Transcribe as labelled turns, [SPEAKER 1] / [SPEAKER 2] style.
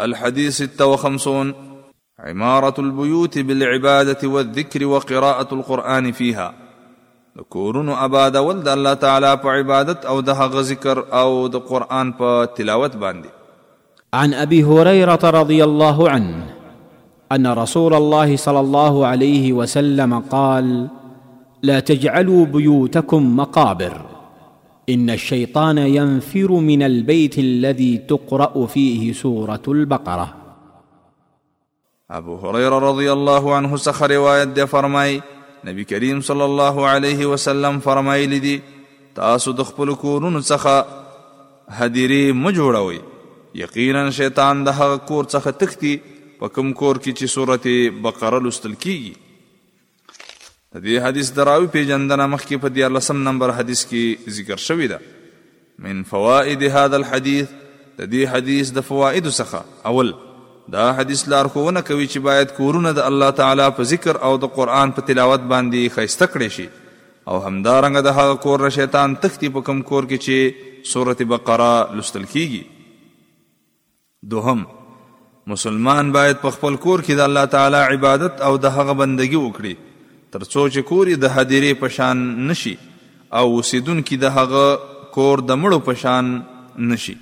[SPEAKER 1] الحديث ستة وخمسون عمارة البيوت بالعبادة والذكر وقراءة القرآن فيها. د أباد ولد الله تعالى بعبادة أو ده ذکر أو د قرآن په تلاوت باندې
[SPEAKER 2] عن أبي هريرة رضي الله عنه أن رسول الله صلى الله عليه وسلم قال لا تجعلوا بيوتكم مقابر. إن الشيطان ينفر من البيت الذي تقرأ فيه سورة البقرة.
[SPEAKER 1] أبو هريرة رضي الله عنه څخه روایت فرمای نبی کریم صلی الله علیه وسلم فرمایلی دي تاسو د خپل کورونو څخه هدیره مه جوړوئ یقینا شیطان تښتي په کوم کور کې چې سورته بقرة لوستل د دې حدیث د راوي پېژندنه مخکې په دیار لسم نمبر حدیث کې ذکر شوی ده. من فوائد هذا الحديث د دې حدیث د فواید څخه اول دا حدیث لارښوونه کوي چې باید کورونه د الله تعالی په ذکر او د قرآن په تلاوت باندې ښایسته کړي شي. او همدارنګه د هغه کور شیطان تښتي په کم کور کې چې سورة بقره لوستل کیږي. دوهم مسلمان باید په خپل کور کې د الله تعالی عبادت او د هغه بندگی وکړي ترڅو چې کور یې د هدیره په شان نشي او سیدون کې د هغه کور د مړو پشان نشي.